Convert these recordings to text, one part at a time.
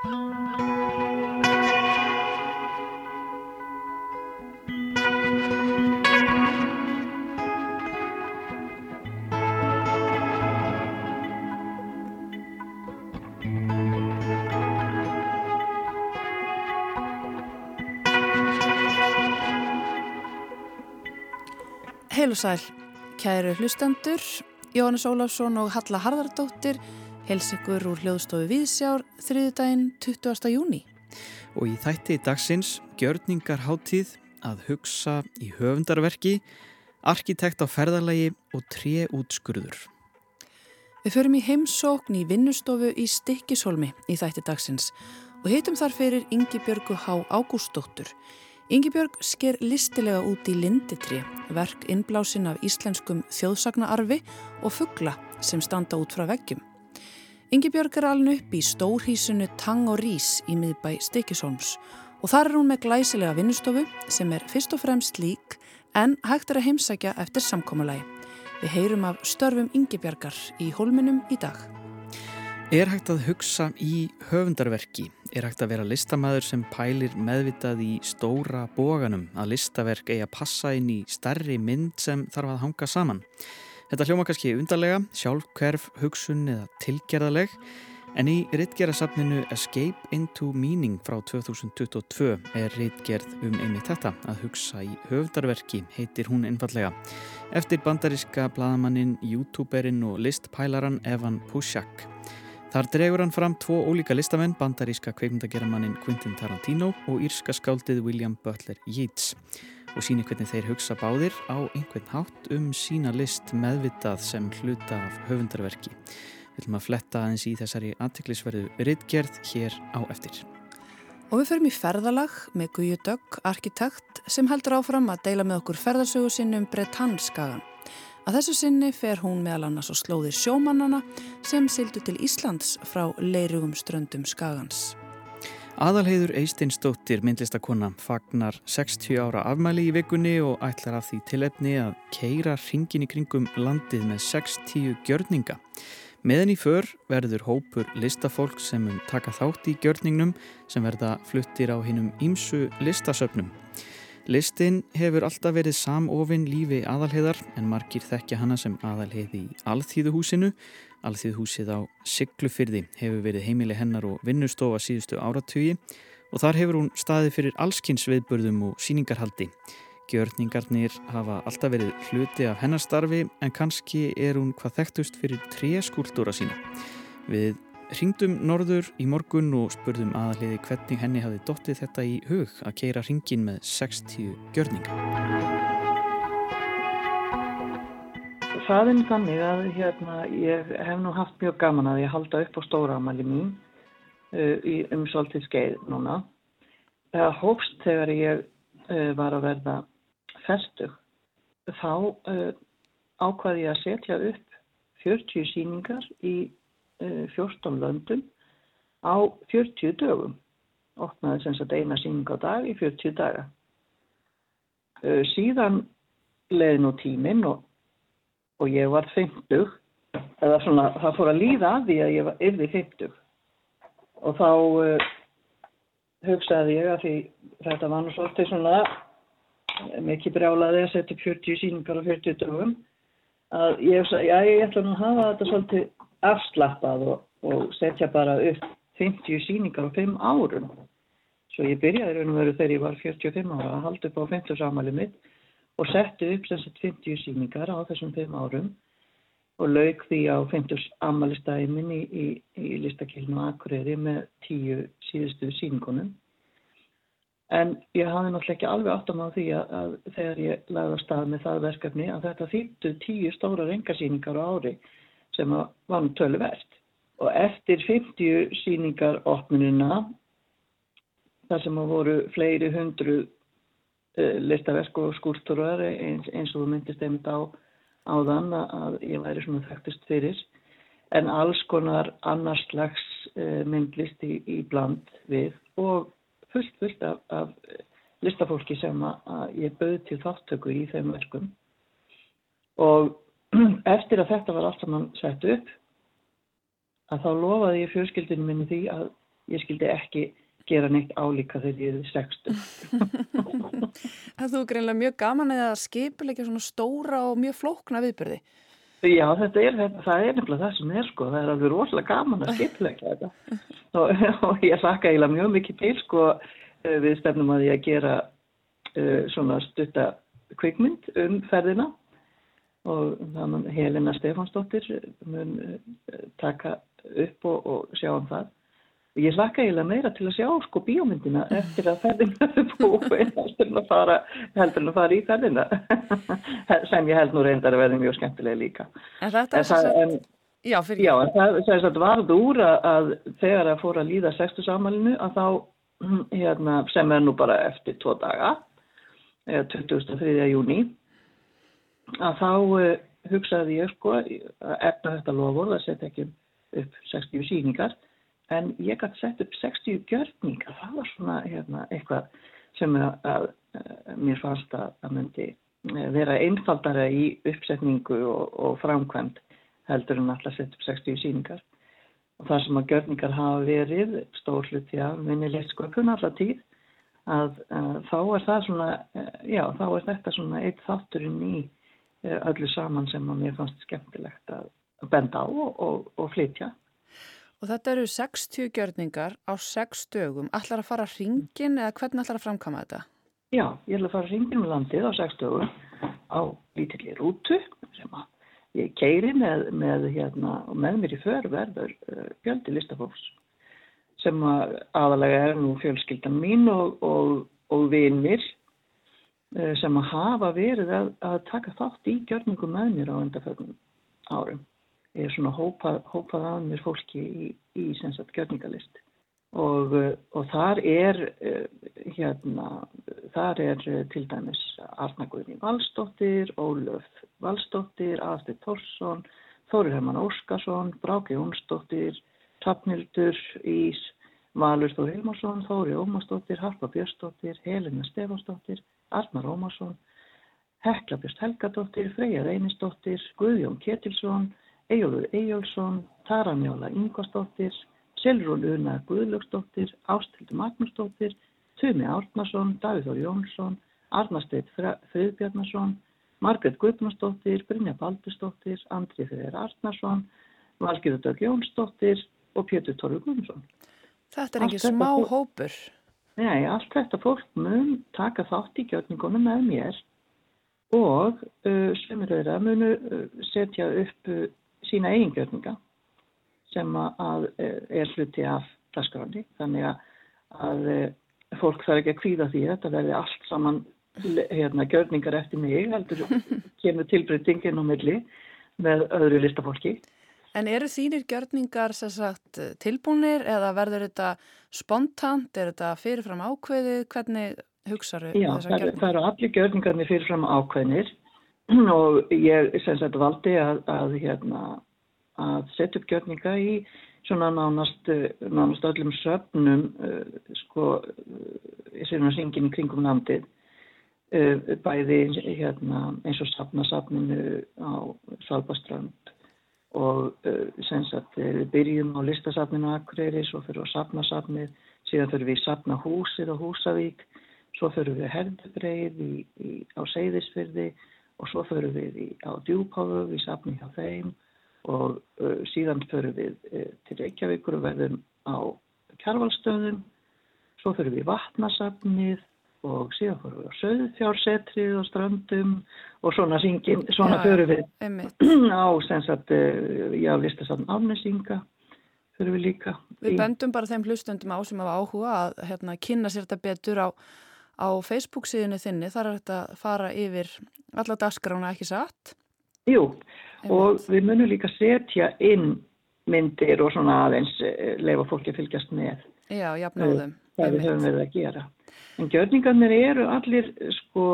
Heil og sæl, kæru hlustendur, Jóhannes Óláfsson og Halla Harðardóttir hels ykkur úr hljóðstofu Víðsjár þriðdægin 20. júni. Og í þætti dagsins gjörningar háttíð að hugsa í höfundarverki, arkitekt á ferðarlegi og tre útskurður. Við förum í heimsókn í vinnustofu í Stikkishólmi í þætti dagsins og heitum þar fyrir Ingi Björgu Há Ágústóttur Yngibjörg sker listilega út í linditri, verk innblásin af íslenskum þjóðsagnaarfi og fuggla sem standa út frá veggjum. Yngibjörg er alveg upp í stórhísunu Tang og Rís í miðbæ Stikisholms og þar er hún með glæsilega vinnustofu sem er fyrst og fremst lík en hægt er að heimsækja eftir samkómulagi. Við heyrum af störfum Yngibjörgar í hólminum í dag. Er hægt að hugsa í höfundarverki? Er hægt að vera listamæður sem pælir meðvitað í stóra bóganum að listaverk eigi að passa inn í starri mynd sem þarf að hanga saman? Þetta hljóma kannski undarlega, sjálfkverf, hugsun eða tilgerðaleg en í rittgerðasafninu Escape into Meaning frá 2022 er rittgerð um einmitt þetta að hugsa í höfundarverki heitir hún einfallega eftir bandaríska bladamannin, youtuberinn og listpælaran Evan Pushak. Þar dregur hann fram tvo ólíka listamenn, bandaríska kveikmyndagerðamannin Quentin Tarantino og írska skáldið William Butler Yeats og síni hvernig þeir hugsa báðir á einhvern hátt um sína list meðvitað sem hluta af höfundarverki. Við viljum að fletta aðeins í þessari aðtiklisverðu rittgerð hér á eftir. Og við förum í ferðalag með Guju Dögg, arkitekt, sem heldur áfram að deila með okkur ferðarsögu sinnum Bretanskagan. Að þessu sinni fer hún meðal annars á slóðir sjómannana sem sildu til Íslands frá leirugum ströndum Skagans. Aðalheiður Eisteinsdóttir myndlistakonna fagnar 60 ára afmæli í vikunni og ætlar af því tilefni að keira ringin í kringum landið með 60 gjörninga. Meðan í för verður hópur listafólk sem um taka þátt í gjörningnum sem verða fluttir á hinnum ímsu listasöfnum. Listin hefur alltaf verið samofinn lífi aðalheðar en margir þekkja hana sem aðalheði í Alþýðuhúsinu. Alþýðuhúsið á Siglufyrði hefur verið heimili hennar og vinnustofa síðustu áratugi og þar hefur hún staðið fyrir allskynns viðbörðum og síningarhaldi. Gjörningarnir hafa alltaf verið hluti af hennarstarfi en kannski er hún hvað þekktust fyrir tre skúldúra sína. Við Ringdum norður í morgun og spurðum aðaliði hvernig henni hafi dottið þetta í hug að keira ringin með 60 gjörninga. Það er þannig að hérna, ég hef nú haft mjög gaman að ég halda upp á stóraamæli mín uh, í umsóltið skeið núna. Það hófst þegar ég uh, var að verða færstug. Þá uh, ákvaði ég að setja upp 40 síningar í 14 eh, löndum á 40 dögum. Opnaði sem sagt eina síning á dag í 40 daga. Eh, síðan leiði nú tíminn og, og ég var 50, eða svona það fór að líða að því að ég var yfir 50 og þá uh, hugsaði ég að því þetta var nú svolítið svona mikið brjálaði að setja 40 síningar á 40 dögum að ég hugsaði, já ég ætla nú að hafa þetta svolítið afslappað og, og setja bara upp 50 síningar á 5 árum. Svo ég byrjaði raun og veru þegar ég var 45 ára að halda upp á 50 samalið mitt og setti upp sem sagt 50 síningar á þessum 5 árum og lauk því á 50 amalistæmin í, í, í listakilinu Akureyri með 10 síðustu síningunum. En ég hafði náttúrulega ekki alveg áttam á því að, að þegar ég lagði á stað með það verkefni að þetta þýttu 10 stóra rengasíningar á ári sem var nú töluvert. Og eftir 50 síningar opnunina, þar sem voru fleiri hundru listaverk og skúrtúrar eins, eins og þú myndist einmitt á áðan að ég væri svona þekktist fyrir, en alls konar annars slags uh, myndlist í, bland við og fullt fullt af, af listafólki sem að, ég bauð til þáttöku í þeim verkum. Og eftir að þetta var allt saman sett upp að þá lofaði ég fjölskyldinu minni því að ég skildi ekki gera neitt álíka þegar ég er 60. Það þú greinlega mjög gaman eða skipilegja svona stóra og mjög flókna viðbyrði. Já, þetta er, það er nefnilega það sem er sko, það er alveg rosalega gaman að skipilegja þetta og, og ég hlakka eiginlega mjög mikið til sko við stefnum að ég að gera uh, svona stutta kvikmynd um ferðina og þannig Helena Stefansdóttir mun uh, taka upp og, og sjá um það og ég hlakka eiginlega meira til að sjá sko bíómyndina eftir að ferðina er búin heldur en að fara, en að fara í ferðina sem ég held nú reyndar að verði mjög skemmtilega líka En þetta er svo en, já, já, en það, það, það varð úr að, þegar að fóra að líða sextu samalinu að þá hérna, sem er nú bara eftir tvo daga 23. júni að þá uh, hugsaði ég sko að efna þetta lofur að setja ekki upp 60 síningar en ég gæti sett upp 60 gjörningar, það var svona hérna, eitthvað sem að, að, að mér fannst að það myndi vera einfaldara í uppsetningu og, og framkvæmt heldur en alltaf sett upp 60 síningar og það sem að gjörningar hafa verið stór hluti af minnilegt sköpun alltaf tíð að þá er það svona, uh, já þá er þetta svona eitt þátturinn í uh, öllu saman sem að mér fannst skemmtilegt að benda á og, og, og flytja. Og þetta eru 60 gjörningar á 6 dögum. Ætlar að fara hringin eða hvernig ætlar að framkama þetta? Já, ég ætla að fara hringin með landið á 6 dögum á lítillir rútu sem að ég keiri með, með, hérna, með mér í förverður uh, fjöldi listafólks sem að aðalega er nú fjölskyldan mín og, og, og vinir uh, sem að hafa verið að, að taka þátt í gjörningum með mér á undarfögnum árum ég er svona hópað, hópað að mér fólki í, í sagt, gjörningalist. Og, og þar er uh, hérna, þar er uh, til dæmis Arnaguðni Valstóttir, Ólöf Valstóttir, Aðstætt Tórsson Þóri Hermann Óskarsson Bráki Jónsdóttir, Tapnildur Ís, Valur Þóri Hilmarsson Þóri Ómarsdóttir, Harpa Björnsdóttir Helena Stefansdóttir, Arnar Ómarsson Hekla Björst Helgadóttir Freyja Reynisdóttir, Guðjón Ketilsson Ejólfur Ejólfsson, Tara Njóla Ingvarsdóttir, Silrún Una Guðlöksdóttir, Ástildur Magnúsdóttir, Tumi Árnason, Davíþór Jónsson, Arnasteit Friðbjarnason, Margret Guðnarsdóttir, Brynja Baldusdóttir, Andri Freyr Arnason, Valgjörður Jónsdóttir og Pétur Torfi Guðnarsson. Þetta er ekki smá fólk, hópur. Nei, allt þetta fólk mun taka þátt í gjörningunum með mér og uh, semur þeirra munu uh, setja upp uh, sína eigingjörninga sem að er hluti af dasgráni þannig að, að fólk þarf ekki að kvíða því að þetta verði allt saman hérna, gjörningar eftir mig heldur kemur tilbreytingin á milli með öðru listafólki. En eru þínir gjörningar sagt, tilbúinir eða verður þetta spontant, er þetta fyrirfram ákveðið, hvernig hugsaðu þessar gjörningar? Já, það eru allir gjörningarnir fyrirfram ákveðinir og ég sem sagt valdi að, að, hérna, að setja upp gjörninga í svona nánast, nánast öllum söfnum uh, sko í svona syngin kringum landið. Uh, bæði hérna, eins og safnasafninu á Svalbaströnd og uh, sem sagt við byrjum á listasafninu Akureyri, svo fyrir á safnasafnið, síðan fyrir við í safnahúsið á Húsavík, svo fyrir við herðubreið á Seyðisfyrði og svo förum við í, á djúpáðu, við sapnum hjá þeim. Og uh, síðan förum við uh, til Reykjavíkur og verðum á kjærvalstöðum, svo förum við í vatnasafnið og síðan förum við á söðfjársetrið og strandum og svona syngin, svona förum við á sensat, uh, já, listasafn afnesinga förum við líka. Við bendum bara þeim hlustundum á sem hafa áhuga að hérna, kynna sér þetta betur á á Facebook síðinu þinni, þar er þetta að fara yfir alla dagskrána ekki satt? Jú, Einmitt. og við munum líka setja inn myndir og svona aðeins eh, leifa fólki að fylgjast með. Já, jafnóðum. Það við höfum við að gera. En gjörningarnir eru allir sko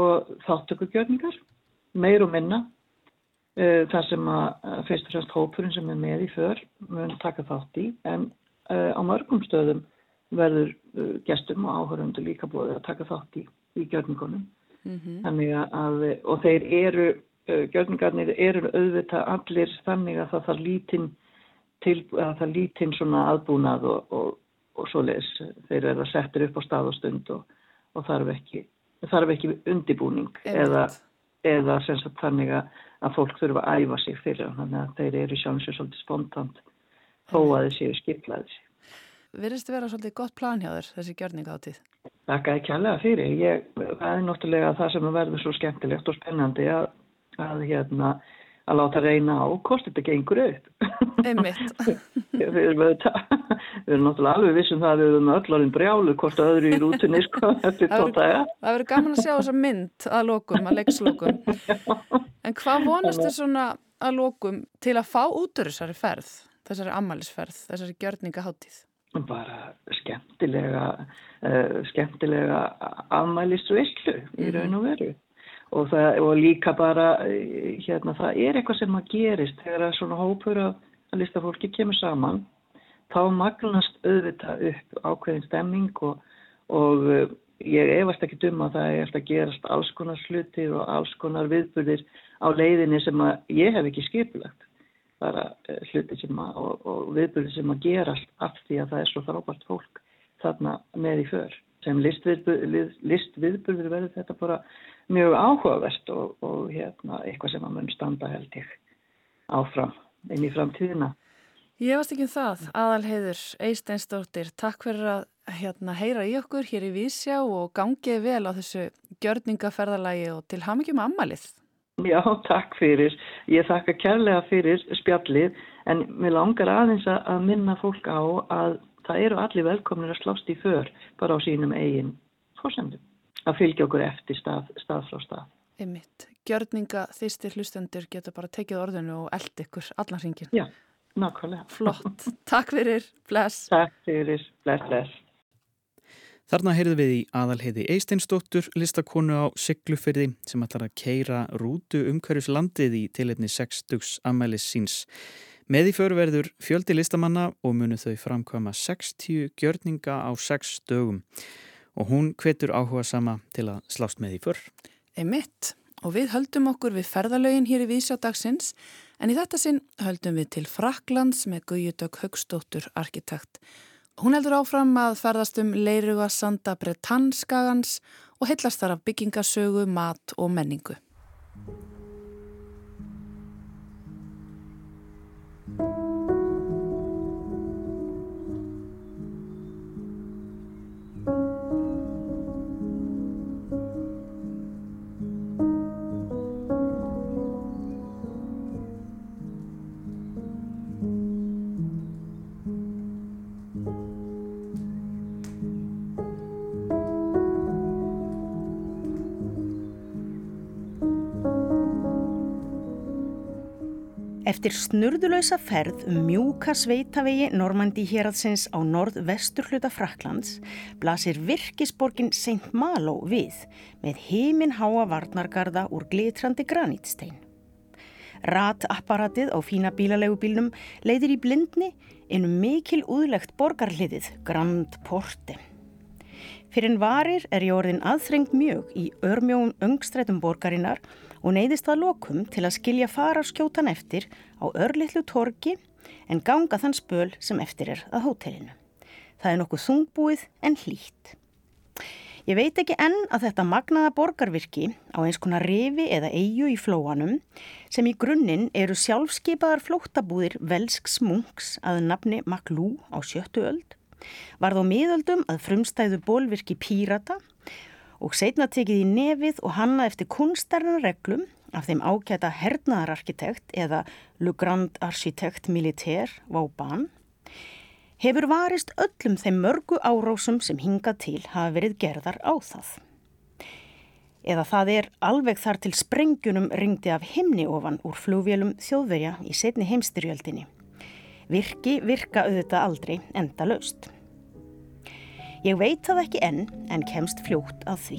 þáttökugjörningar, meir og minna. Eh, það sem að fyrst og fremst hópurinn sem er með í för mun taka þátt í, en á mörgum stöðum verður uh, gestum og áhörundu líka búið að taka þátt í, í gjörningunum. Mm -hmm. þannig að og þeir eru, uh, gjörningarnir eru auðvitað allir þannig að það þarf lítinn til að svona aðbúnað og, og, og svo les þeir eru að setja upp á stað og stund og, og þarf ekki, þarf ekki undibúning eða, eða sagt, þannig að fólk þurfa að æfa sig fyrir. Þannig að þeir eru sjánsið svolítið spontant þó að þeir séu skiplaðið Virðist þið vera svolítið gott plan hjá þér þessi gjörningáttið? Takk að ekki alveg fyrir. Ég, það er náttúrulega það sem verður svo skemmtilegt og spennandi að, að hérna að láta reyna á hvort þetta gengur upp. Einmitt. við, erum náttúrulega alveg vissum það að við erum öll orðin brjálu hvort öðru í rútunni sko eftir tóta. Það verður gaman að sjá þessa mynd að lokum, að leikslokum. En hvað vonast þið svona að lokum til að fá út úr þessari ferð, þessari ammælisferð, þessari gjörningaháttíð? Bara skemmtilega uh, skemmtilega afmælisvillu í mhm. raun og veru. Og, það, og líka bara eh, hérna það er eitthvað sem að gerist þegar svona hópur að listafólki kemur saman. Þá magnast auðvitað upp ákveðin stemming og, og uh, ég efast ekki dum að það er eftir að gerast alls konar slutir og alls konar viðbyrðir á leiðinni sem að ég hef ekki skipilagt bara eh, hluti sem að, og, og viðbyrði sem að gerast af því að það er svo frábært fólk þarna með í för. Sem listviðbyrður list verður þetta bara mjög áhugavert og, og hérna, eitthvað sem að mun standa held ég áfram inn í framtíðina. Ég varst ekki um það, aðalheiður Eisteinsdóttir, takk fyrir að hérna, heyra í okkur hér í Vísjá og gangið vel á þessu gjörningaferðalagi og til hafmyggjum ammælið. Já, takk fyrir. Ég þakka kærlega fyrir spjallið en mér langar aðeins að minna fólk á að það eru allir velkomnir að slást í för bara á sínum eigin fórsendum. Að fylgja okkur eftir stað, stað frá stað. Einmitt. Gjörninga þýstir hlustendur getur bara tekið orðinu og eld ykkur allan hringin. Já, nákvæmlega. Flott. Takk fyrir. Bless. Takk fyrir. Bless, bless. Þarna heyrðum við í aðalheiði Eisteinsdóttur listakonu á Siglufyrði sem ætlar að keira rútu umhverjus landið í tilefni 60 amælis síns. Með í förverður fjöldi listamanna og munu þau framkvæma 60 gjörninga á 6 dögum og hún hvetur áhuga sama til að slást með í för. Emitt og við höldum okkur við ferðalögin hér í Vísjádagsins en í þetta sinn höldum við til Fraklands með Guðjutök Högstóttur arkitekt Hún heldur áfram að ferðast um leiruga sanda Bretanskagans og heillast þar af byggingasögu, mat og menningu. Eftir snurðulösa ferð um mjúka sveitavegi Normandi héradsins á norð-vestur hluta Fraklands blasir virkisborgin St. Malo við með heiminn háa varnargarða úr glitrandi granítstein. Ratapparatið á fína bílalegubílnum leiðir í blindni innum mikil úðlegt borgarliðið Grand Porte. Fyrir en varir er ég orðin aðþrengt mjög í örmjóum öngstrætum borgarinnar og neyðist að lokum til að skilja fararskjótan eftir á örlittlu torki en ganga þann spöl sem eftir er að hótelinu. Það er nokkuð þungbúið en hlýtt. Ég veit ekki enn að þetta magnaða borgarvirki á eins konar revi eða eigu í flóanum sem í grunninn eru sjálfskeipaðar flóttabúðir velsks munks að nafni Maklú á sjöttu öld, varð á miðöldum að frumstæðu bólvirki Pírata og setna tekið í nefið og hanna eftir kunstarnar reglum af þeim ágæta hernaðararkitekt eða Le Grand Architect Militaire Vauban hefur varist öllum þeim mörgu árósum sem hingað til hafa verið gerðar á það. Eða það er alveg þar til sprengjunum ringdi af himni ofan úr flugvélum þjóðverja í setni heimstyrjöldinni. Virki virka auðvitað aldrei enda laust. Ég veit það ekki enn en kemst fljótt að því.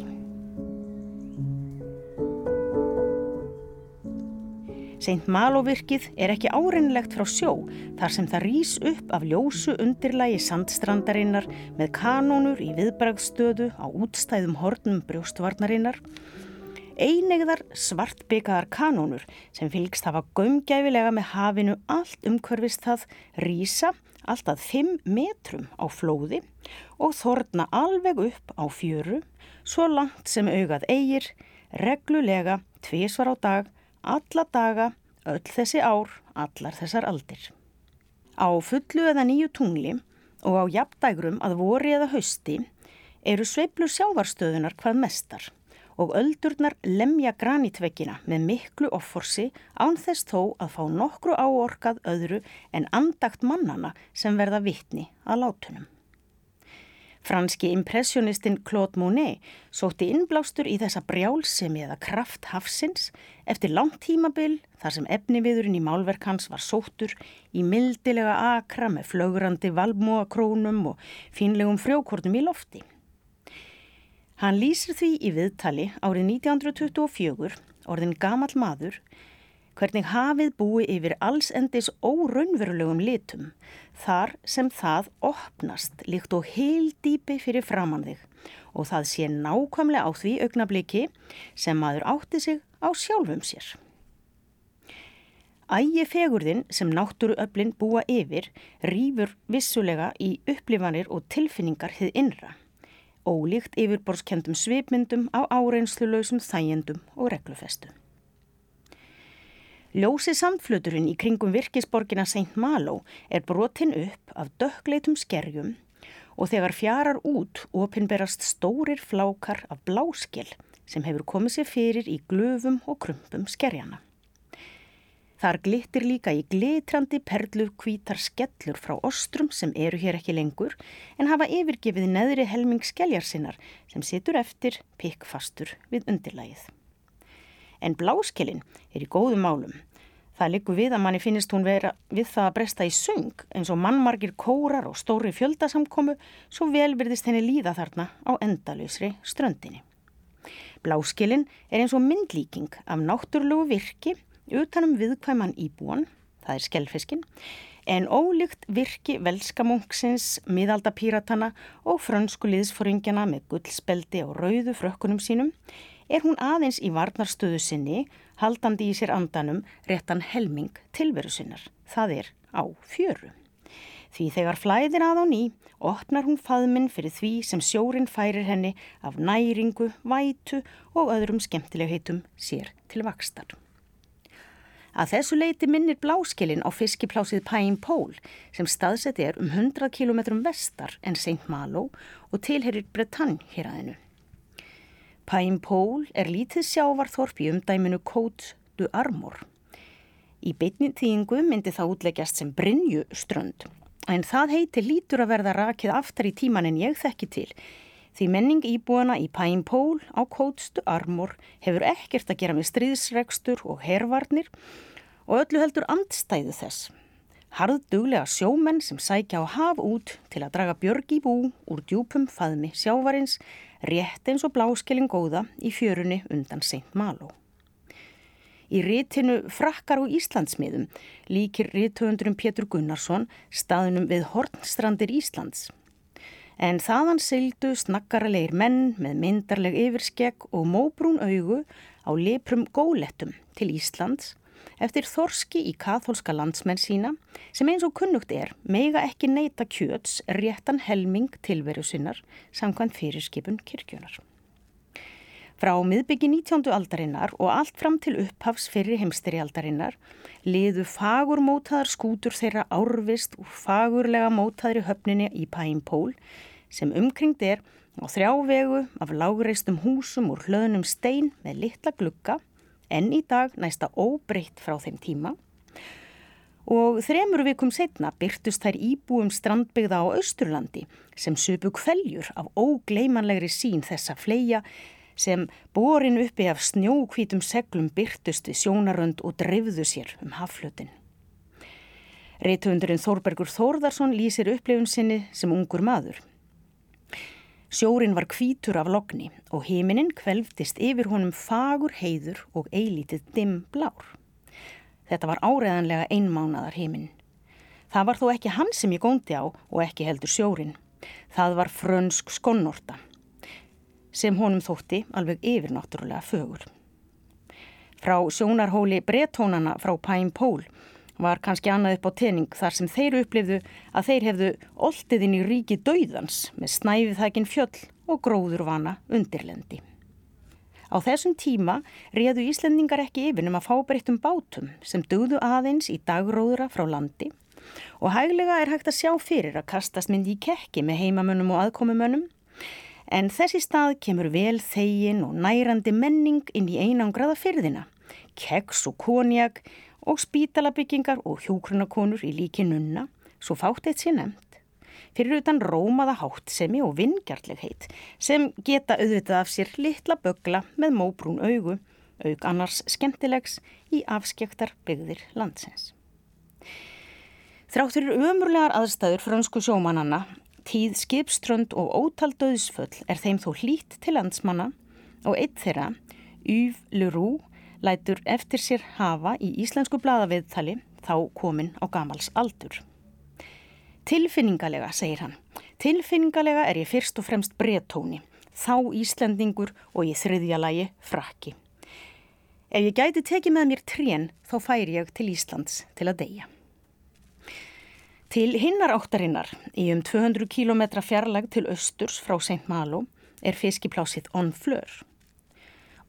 Seint Malóvirkið er ekki áreinlegt frá sjó þar sem það rýs upp af ljósu undirlægi sandstrandarinnar með kanónur í viðbragstöðu á útstæðum hornum brjóstvarnarinnar. Einegðar svartbyggðar kanónur sem fylgst hafa gömgæfilega með hafinu allt umhverfist það rýsa alltaf 5 metrum á flóði og þorna alveg upp á fjöru svo langt sem augað eigir, reglulega, tvísvar á dag, alla daga, öll þessi ár, allar þessar aldir. Á fullu eða nýju tungli og á jafndægrum að vori eða hausti eru sveiblu sjávarstöðunar hvað mestar og öldurnar lemja granítveggina með miklu offorsi án þess þó að fá nokkru áorkað öðru en andagt mannana sem verða vittni að látunum. Franski impressionistinn Claude Monet sótti innblástur í þessa brjálsemi eða kraft hafsins eftir langt tímabil þar sem efniviðurinn í málverk hans var sóttur í mildilega akra með flögrandi valmóakrónum og fínlegum frjókortum í lofti. Hann lýsir því í viðtali árið 1924, orðin gamal maður, hvernig hafið búi yfir alls endis óraunverulegum litum, þar sem það opnast líkt og heil dýpi fyrir framann þig og það sé nákvæmlega á því augnabliki sem maður átti sig á sjálfum sér. Ægi fegurðin sem náttúruöflin búa yfir rýfur vissulega í upplifanir og tilfinningar hið innra ólíkt yfirborskendum svipmyndum á áreinsluleusum þægjendum og reglufestu. Ljósi samfluturinn í kringum virkisborgina St. Malo er brotin upp af dökkleitum skerjum og þegar fjarar út opinberast stórir flákar af bláskel sem hefur komið sér fyrir í glöfum og krumpum skerjana. Þar glittir líka í glitrandi perlu kvítar skellur frá ostrum sem eru hér ekki lengur en hafa yfirgefið neðri helming skelljar sinnar sem situr eftir pikkfastur við undirlægið. En bláskelin er í góðum málum. Það likur við að manni finnist hún vera við það að bresta í söng eins og mannmargir kórar og stóri fjöldasamkomu svo vel virðist henni líða þarna á endalösri ströndinni. Bláskelin er eins og myndlíking af náttúrlugu virki utanum viðkvæman íbúan, það er skellfiskin, en ólíkt virki velskamunksins, miðaldapíratana og frönsku liðsforingjana með gullspeldi og rauðu frökkunum sínum, er hún aðeins í varnarstöðu sinni, haldandi í sér andanum réttan helming tilveru sinnar. Það er á fjöru. Því þegar flæðir að á ný, opnar hún faðminn fyrir því sem sjórin færir henni af næringu, vætu og öðrum skemmtilegheitum sér til vakstar. Að þessu leiti minnir bláskilin á fiskiplásið Pine Pole sem staðsett er um 100 km vestar en St. Malo og tilherir Bretagne hér aðeinu. Pine Pole er lítið sjávarþorp í umdæminu Côte du Armor. Í beitni tíðingu myndi það útleggjast sem Brynju strönd en það heiti lítur að verða rakið aftar í tíman en ég þekki til því menning íbúana í Pine Pole á du Armor hefur ekkert að gera með stríðsregstur og hervarnir og öllu heldur andstæðu þess. Harðduglega sjómenn sem sækja á haf út til að draga björg í bú úr djúpum faðmi sjávarins rétt eins og bláskelling góða í fjörunni undan St. Malo. Í rítinu Frakkar og Íslandsmiðum líkir rítöfundurum Pétur Gunnarsson staðnum við Hortnstrandir Íslands. En þaðan syldu snakkaralegir menn með myndarleg yfirskegg og móbrún augu á leprum gólettum til Íslands eftir þorski í katholska landsmenn sína sem eins og kunnugt er meiga ekki neyta kjöts réttan helming tilveru sinnar samkvæmt fyrirskipun kirkjunar. Frá miðbyggi 19. aldarinnar og allt fram til upphafs fyrir heimsteri aldarinnar liðu fagur mótaðar skútur þeirra árvist og fagurlega mótaðri höfninni í Pæn Pól sem umkringt er á þrjávegu af lágreistum húsum úr hlöðnum stein með litla glugga en í dag næsta óbreytt frá þeim tíma og þremur vikum setna byrtust þær íbúum strandbyggða á Östurlandi sem söpu kveljur af ógleimanlegri sín þessa fleia sem borin uppi af snjókvítum seglum byrtust við sjónarönd og drifðu sér um haflutin. Reithundurinn Þórbergur Þórðarsson lýsir upplifun sinni sem ungur maður. Sjórin var kvítur af logni og heiminin kvelftist yfir honum fagur heiður og eilítið dimm blár. Þetta var áreðanlega einmánadar heiminn. Það var þó ekki hann sem ég góndi á og ekki heldur sjórin. Það var frönsk skonnorta sem honum þótti alveg yfirnáttúrulega fögur. Frá sjónarhóli bretónana frá Pæn Pól var kannski annað upp á tening þar sem þeir upplifðu að þeir hefðu oltiðin í ríki dauðans með snæfið þækin fjöll og gróður vana undirlendi. Á þessum tíma réðu Íslendingar ekki yfir um að fá breyttum bátum sem dögðu aðeins í dagróðura frá landi og hæglega er hægt að sjá fyrir að kastast myndi í kekki með heimamönnum og aðkomumönnum en þessi stað kemur vel þegin og nærandi menning inn í einangraða fyrðina, keks og konjag og spítalabyggingar og hjókrunakonur í líki nunna, svo fátt eitt sér nefnd fyrir utan rómaða háttsemi og vingjartlegheit sem geta auðvitað af sér litla bögla með móbrún augu, auk annars skemmtilegs í afskjöktar byggðir landsins. Þráttur umurlegar aðstæður fransku sjómananna, tíð skipströnd og ótaldauðsföll er þeim þó hlít til landsmanna og eitt þeirra, Yves Leroux, lætur eftir sér hafa í íslensku bladaviðtali þá komin á gamals aldur. Tilfinningalega, segir hann. Tilfinningalega er ég fyrst og fremst brettóni, þá Íslandingur og í þriðja lagi frakki. Ef ég gæti tekið með mér trén, þá fær ég til Íslands til að deyja. Til hinnar áttarinnar, í um 200 km fjarlag til austurs frá St. Malo, er fiskiplásið Onfleur.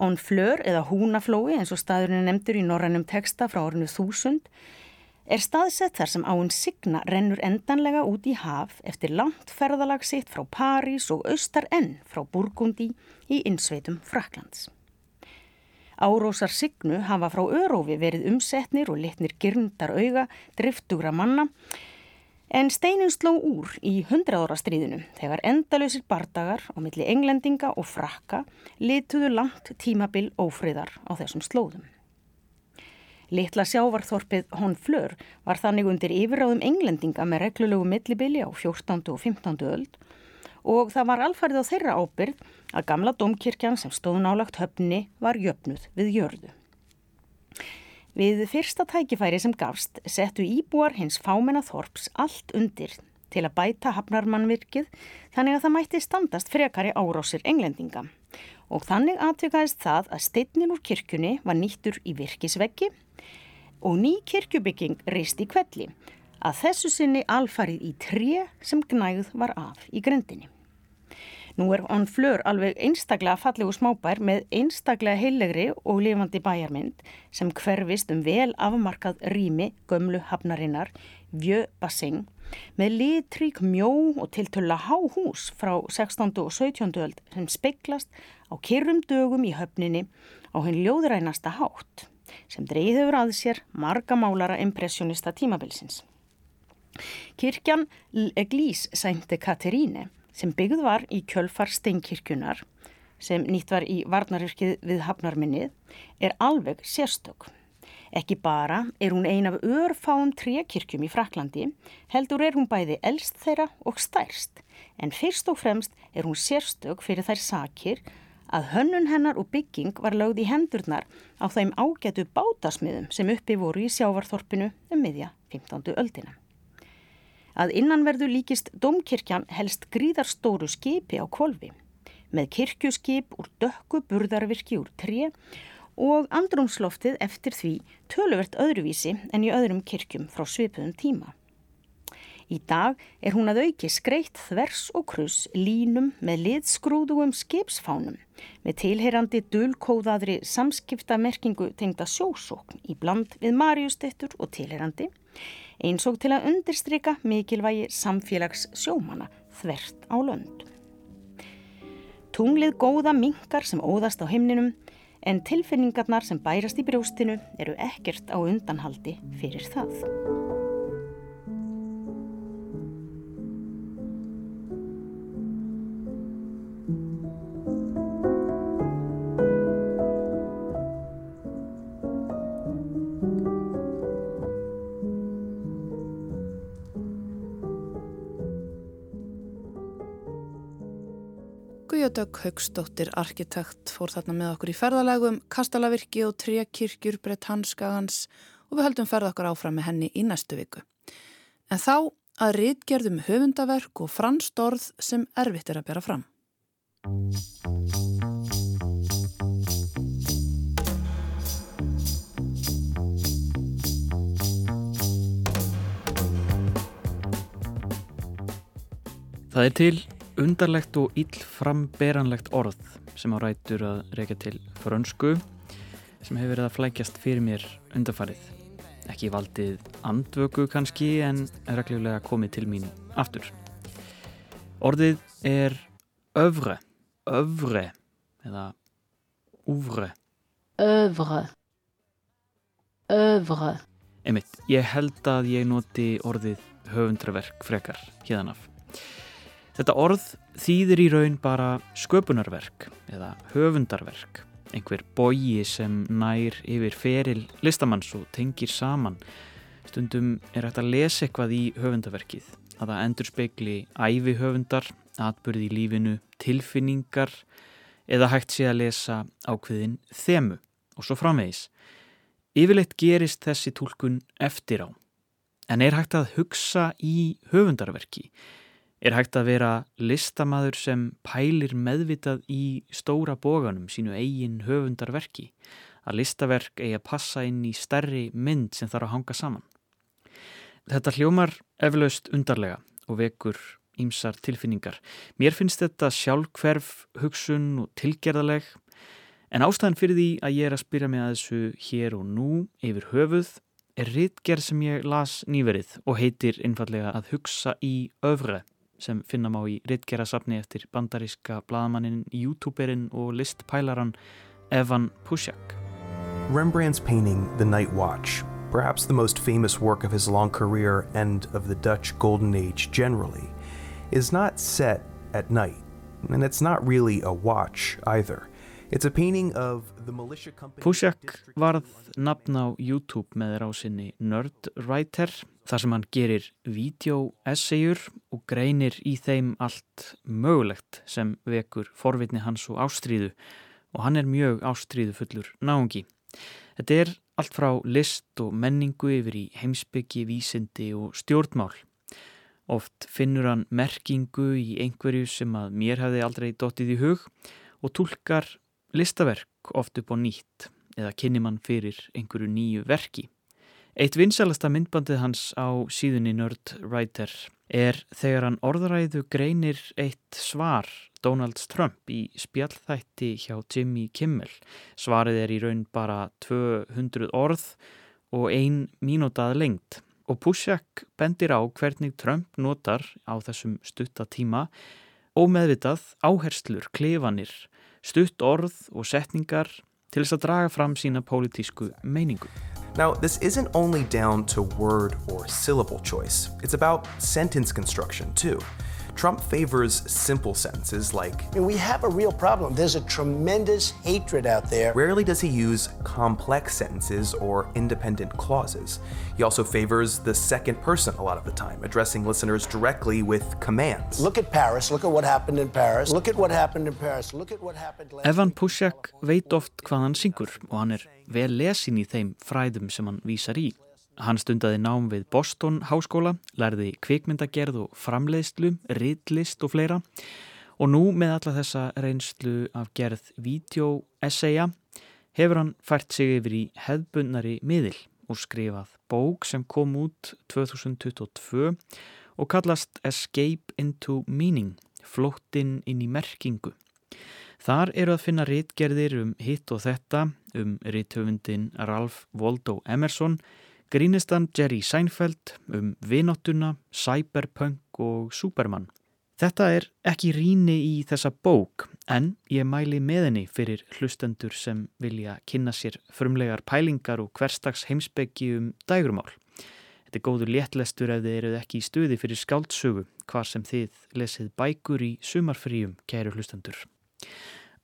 Onfleur, eða húnaflói, eins og staðurinn er nefndur í norrannum teksta frá ornu þúsund, er staðsett þar sem áinn Signa rennur endanlega út í haf eftir langt ferðalag sitt frá París og austar enn frá Burgundi í innsveitum Fraklands. Árósar Signu hafa frá Örófi verið umsetnir og litnir girndar auga driftugra manna en steinin sló úr í hundraðóra stríðinu þegar endalösir bardagar á milli englendinga og frakka lituðu langt tímabil ófriðar á þessum slóðum. Litla sjávarþorpið Honfleur var þannig undir yfirráðum englendinga með reglulegu millibili á 14. og 15. öld og það var alfarið á þeirra ábyrð að gamla domkirkjan sem stóð nálagt höfni var jöfnuð við jörðu. Við fyrsta tækifæri sem gafst settu íbúar hins fámenna þorps allt undir til að bæta hafnarmannvirkið þannig að það mætti standast frekari árásir englendinga og þannig aðtökaðist það að steinnin úr kirkjunni var nýttur í virkisveggi og ný kirkjubygging reist í kvelli að þessu sinni alfarið í tre sem gnægð var af í grendinni. Nú er on flör alveg einstaklega fallegu smábær með einstaklega heilegri og lifandi bæjarmynd sem hverfist um vel afmarkað rými gömlu hafnarinnar Vjö Bassing með litrík mjó og tiltölla háhús frá 16. og 17. öld sem speiklast á kyrrum dögum í höfninni á henn ljóðrænasta hátt sem dreyður að sér margamálara impressionista tímabilsins. Kirkjan Eglís sænti Kateríne sem byggð var í kjölfar steinkirkjunar sem nýtt var í varnaryrkið við hafnarminnið er alveg sérstök. Ekki bara er hún ein af örfáum trekirkjum í Fraklandi, heldur er hún bæði elst þeirra og stærst, en fyrst og fremst er hún sérstök fyrir þær sakir að hönnun hennar og bygging var lögð í hendurnar á þeim ágætu bátasmiðum sem uppi voru í sjávarþorpinu um miðja 15. öldina. Að innanverðu líkist domkirkjan helst gríðarstóru skipi á kvolvi með kirkjuskip úr dökku burðarvirki úr tre og andrumsloftið eftir því töluvert öðruvísi en í öðrum kirkjum frá svipuðum tíma. Í dag er hún að auki skreitt þvers og kruss línum með liðskrúðugum skipsfánum með tilheyrandi dulkóðaðri samskiptamerkingu tengda sjósókn í bland við marjustettur og tilheyrandi eins og til að undirstryka mikilvægi samfélags sjómana þvert á lönd. Tunglið góða minkar sem óðast á heimninum en tilfinningarnar sem bærast í brjóstinu eru ekkert á undanhaldi fyrir það. Siljödögg Haugsdóttir, arkitekt, fór þarna með okkur í ferðalagum, kastalavirki og trekkirkjur breytt hanskagans og við heldum ferða okkur áfram með henni í næstu viku. En þá að rítgerðum höfundaverk og franst orð sem erfitt er að bera fram. Það er til undarlegt og illframberanlegt orð sem á rætur að reyka til frönsku sem hefur verið að flækjast fyrir mér undarfarið. Ekki valdið andvöku kannski en reglulega komið til mín aftur. Orðið er övre, övre eða úvre. Övre, övre. Einmitt, ég held að ég noti orðið höfundraverk frekar hérðan af. Þetta orð þýðir í raun bara sköpunarverk eða höfundarverk, einhver bogi sem nær yfir feril listamanns og tengir saman. Stundum er hægt að lesa eitthvað í höfundarverkið, að það endur speikli æfi höfundar, atbyrði í lífinu, tilfinningar eða hægt sé að lesa ákveðin þemu og svo framvegis. Yfirleitt gerist þessi tólkun eftir á, en er hægt að hugsa í höfundarverki Er hægt að vera listamaður sem pælir meðvitað í stóra bóganum sínu eigin höfundarverki, að listaverk eigi að passa inn í stærri mynd sem þarf að hanga saman. Þetta hljómar eflaust undarlega og vekur ímsar tilfinningar. Mér finnst þetta sjálfkverf, hugsun og tilgerðaleg, en ástæðan fyrir því að ég er að spyrja mig að þessu hér og nú yfir höfuð er rittgerð sem ég las nýverið og heitir einfallega að hugsa í öfre sem finna má í rittgerasafni eftir bandaríska bladamannin, youtuberinn og listpælaran Evan Pushak. Rembrandt's painting The Night Watch, perhaps the most famous work of his long career and of the Dutch Golden Age generally, is not set at night, and it's not really a watch either. Pushak varð nafn á YouTube með rásinni Nerdwriter þar sem hann gerir vídeo-essayur og greinir í þeim allt mögulegt sem vekur forvitni hans og ástríðu og hann er mjög ástríðu fullur náungi. Þetta er allt frá list og menningu yfir í heimsbyggi, vísindi og stjórnmál. Oft finnur hann merkingu í einhverju sem að mér hefði aldrei dottið í hug og tólkar listaverk oft upp á nýtt eða kynni mann fyrir einhverju nýju verki. Eitt vinsalasta myndbandið hans á síðunni Nerdwriter er þegar hann orðræðu greinir eitt svar Donald Trump í spjallþætti hjá Jimmy Kimmel. Svarið er í raun bara 200 orð og ein mínútað lengt og Pushak bendir á hvernig Trump notar á þessum stuttatíma og meðvitað áherslur, klefanir, stutt orð og setningar til þess að draga fram sína pólitísku meiningu. Now, this isn't only down to word or syllable choice, it's about sentence construction too. Trump favors simple sentences like I mean, We have a real problem. There's a tremendous hatred out there. Rarely does he use complex sentences or independent clauses. He also favors the second person a lot of the time, addressing listeners directly with commands. Look at Paris. Look at what happened in Paris. Look at what happened in Paris. Look at what happened last Evan Pushak veit oft hvað hann syngur og hann er vel lesin í þeim fræðum sem hann vísar í. Hann stundaði nám við Boston háskóla, lærði kvikmyndagerð og framleiðslu, riðlist og fleira og nú með alla þessa reynslu af gerð vídeo-essaya hefur hann fært sig yfir í hefðbundnari miðil og skrifað bók sem kom út 2022 og kallast Escape into Meaning, flóttinn inn í merkingu. Þar eru að finna rítgerðir um hitt og þetta, um ríthöfundin Ralph Waldo Emerson, grínistan Jerry Seinfeld um vinottuna, cyberpunk og superman. Þetta er ekki ríni í þessa bók en ég mæli með henni fyrir hlustendur sem vilja kynna sér frumlegar pælingar og hverstags heimsbeggi um dægrumál. Þetta er góður léttlestur ef þið eruð ekki í stuði fyrir skáldsögu hvar sem þið lesið bækur í sumarfríum, kæru hlustendur.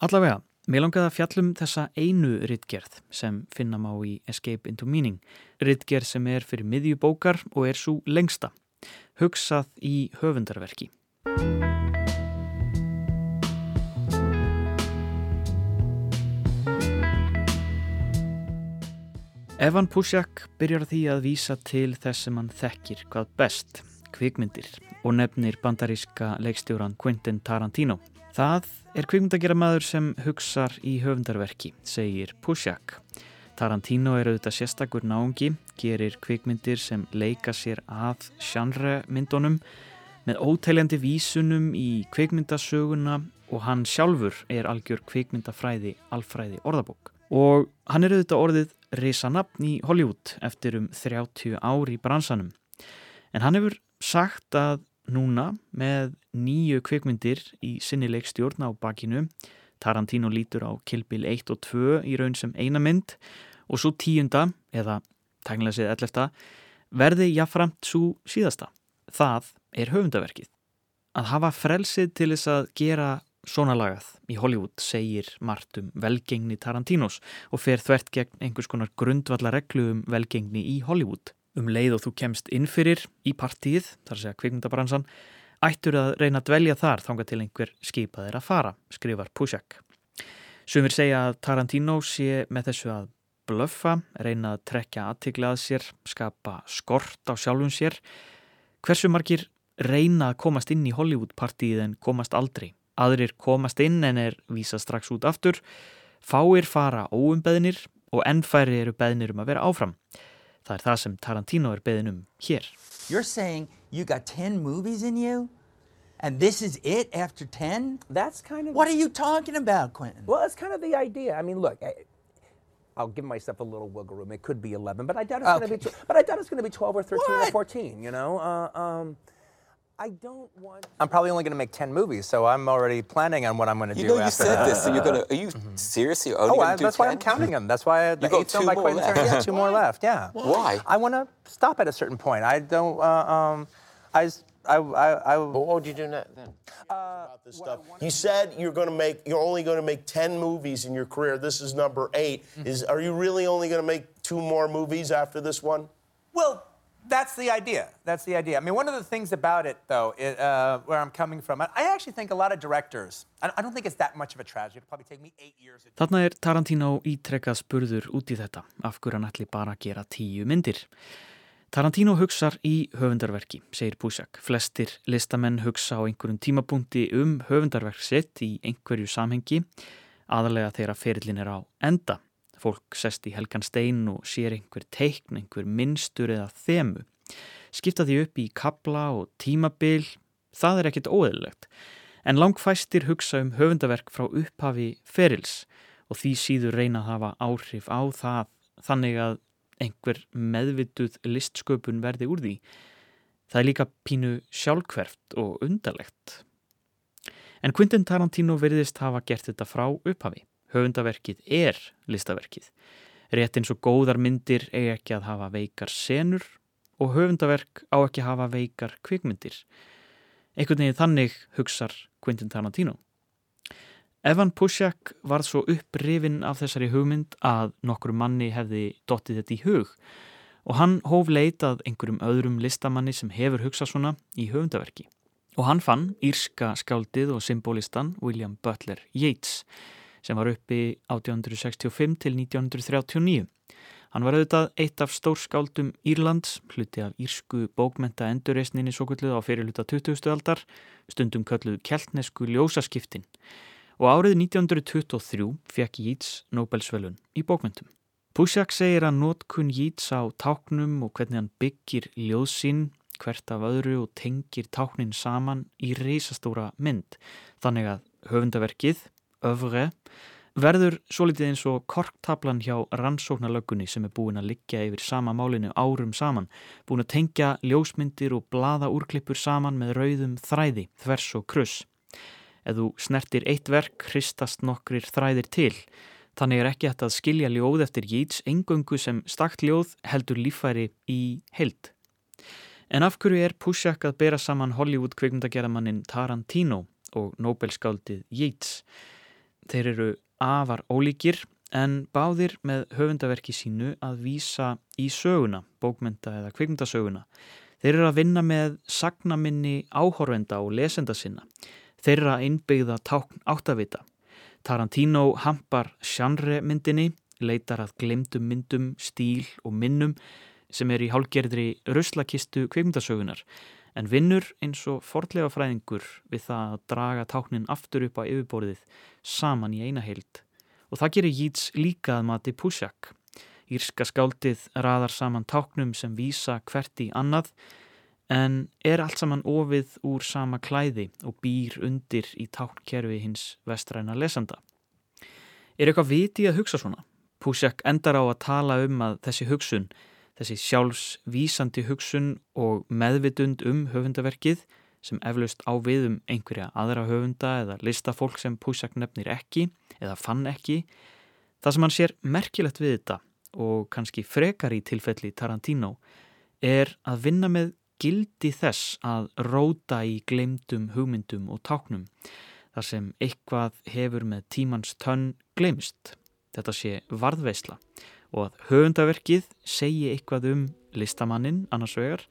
Allavega, Mér langaði að fjallum þessa einu rittgerð sem finna má í Escape into Meaning. Rittgerð sem er fyrir miðjubókar og er svo lengsta. Hugsað í höfundarverki. Evan Pushak byrjar því að vísa til þess sem hann þekkir hvað best, kvikmyndir, og nefnir bandaríska leikstjóran Quentin Tarantino. Það er kvikmyndagera maður sem hugsar í höfundarverki, segir Pushak. Tarantino er auðvitað sérstakur náungi, gerir kvikmyndir sem leika sér að sjanre myndunum, með óteljandi vísunum í kvikmyndasöguna og hann sjálfur er algjör kvikmyndafræði alfræði orðabók. Og hann er auðvitað orðið risanapn í Hollywood eftir um 30 ár í bransanum. En hann hefur sagt að núna með nýju kvikmyndir í sinnileik stjórn á bakinu Tarantino lítur á Kill Bill 1 og 2 í raun sem eina mynd og svo tíunda, eða tæknilega séð 11. verði jáframt svo síðasta. Það er höfundaverkið. Að hafa frelsið til þess að gera svona lagað í Hollywood segir margt um velgengni Tarantinos og fer þvert gegn einhvers konar grundvallareglu um velgengni í Hollywood. Um leið og þú kemst innfyrir í partíið, þar segja kvikmyndabransan, ættur að reyna að dvelja þar þánga til einhver skipaðir að fara, skrifar Pusek. Sumir segja að Tarantino sé með þessu að blöffa, reyna að trekja aðtikla að sér, skapa skort á sjálfum sér. Hversu margir reyna að komast inn í Hollywood-partíið en komast aldrei? Aðrir komast inn en er vísa strax út aftur. Fáir fara óumbeðinir og ennfæri eru beðinir um að vera áfram. Það er það sem Tarantino er beðin um hér. You're saying you got 10 movies in you? And this is it after 10? That's kind of. What are you talking about, Quentin? Well, it's kind of the idea. I mean, look, I, I'll give myself a little wiggle room. It could be 11, but I doubt it's Okay. going to be. tw- But I doubt it's going to be 12 or 13 or What? 14. You know, uh, um, I don't want. I'm probably only going to make 10 movies, so I'm already planning on what I'm going to do. You do know, you said that. this, and you're gonna. Are you seriously only Oh, gonna I, do that's why I'm counting them. That's why I, the got eighth film two by more Quentin left. Tarantino. Yeah, two more left. Yeah. Why? I want to stop at a certain point. I don't. Uh, um, I, s- I, I, I, But what would you do ne- then? about this stuff. You said you're going to make. You're only going to make ten movies in your career. This is number 8 Is are you really only going to make two more movies after this one? Well, that's the idea. That's the idea. I mean, one of the things about it, though, it, uh, where I'm coming from, I, actually think a lot of directors. I, don't think it's that much of a tragedy. It'll probably take me eight years. Þarna er Tarantino ítrekkað spurður út í þetta, af hverju hann ætli bara að gera tíu myndir. Tarantino hugsar í höfundarverki, segir Pusak. Flestir listamenn hugsa á einhverjum tímapunkti um höfundarverk sitt í einhverju samhengi, aðalega þegar ferillin er á enda. Fólk sest í helgan stein og sér einhver teikn, einhver minnstur eða þemu. Skipta því upp í kabla og tímabil, það er ekkit óeðlilegt. En langfæstir hugsa um höfundaverk frá upphafi ferils og því síður reyna að hafa áhrif á það þannig að einhver meðvituð listsköpun verði úr því. Það er líka pínu sjálfkverft og undarlegt. En Quentin Tarantino verðist hafa gert þetta frá upphafi. Höfundaverkið er listaverkið. Rétt eins og góðar myndir eiga ekki að hafa veikar senur og höfundaverk á ekki að hafa veikar kvikmyndir. Einhvern veginn þannig hugsar Quentin Tarantino. Evan Pushak varð svo upprifin af þessari hugmynd að nokkur manni hefði dottið þetta í hug og hann hóf leitað einhverjum öðrum listamanni sem hefur hugsað svona í höfundaverki. Og hann fann írska skáldið og symbolistan William Butler Yeats sem var uppi 1865 til 1939. Hann var auðvitað eitt af stórskáldum Írlands, hluti af írsku bókmenta endurreisninni svo kulluð á fyrirluta 20. aldar, stundum kölluð keltnesku ljósaskiptin og árið 1923 fekk Yeats Nobelsvölun í bókmyndum. Pusjak segir að notkun Yeats á táknum og hvernig hann byggir ljóðsinn hvert af öðru og tengir táknin saman í reysastóra mynd. Þannig að höfundaverkið, öfre, verður svo litið eins og korktablan hjá rannsóknarlöggunni sem er búin að liggja yfir sama málinu árum saman, búin að tengja ljósmyndir og blaða úrklippur saman með rauðum þræði, þvers og kruss. Ef þú snertir eitt verk, hristast nokkrir þræðir til. Þannig er ekki hægt að skilja ljóð eftir Yeats engöngu sem stakt ljóð heldur lífæri í heild. En af hverju er Pushak að bera saman Hollywood kvikmyndagerðamannin Tarantino og Nobelskáldið Yeats? Þeir eru afar ólíkir en báðir með höfundaverki sínu að vísa í söguna, bókmynda eða kvikmyndasöguna. Þeir eru að vinna með sagnaminni áhorfenda og lesenda sinna þeirra innbyggða tákn áttavita. Tarantino hampar sjanre myndinni, leitar að glemdum myndum, stíl og minnum sem er í hálgerðri ruslakistu kveimdasögunar en vinnur eins og fordlega fræðingur við það að draga táknin aftur upp á yfirborðið saman í eina heild. Og það gerir Yeats líka að mati Pushak. Írska skáldið raðar saman táknum sem vísa hvert í annað en er allt saman ofið úr sama klæði og býr undir í tákkerfi hins vestræna lesanda. Er eitthvað viti að hugsa svona? Pusjak endar á að tala um að þessi hugsun, þessi sjálfsvísandi hugsun og meðvitund um höfundaverkið sem eflaust á við um einhverja aðra höfunda eða listafólk sem Pusjak nefnir ekki eða fann ekki, það sem hann sér merkilegt við þetta og kannski frekar í tilfelli Tarantino er að vinna með gildi þess að róta í glemdum hugmyndum og táknum þar sem eitthvað hefur með tímans tönn glemst. Þetta sé varðveisla og að höfundaverkið segi eitthvað um listamannin annars vegar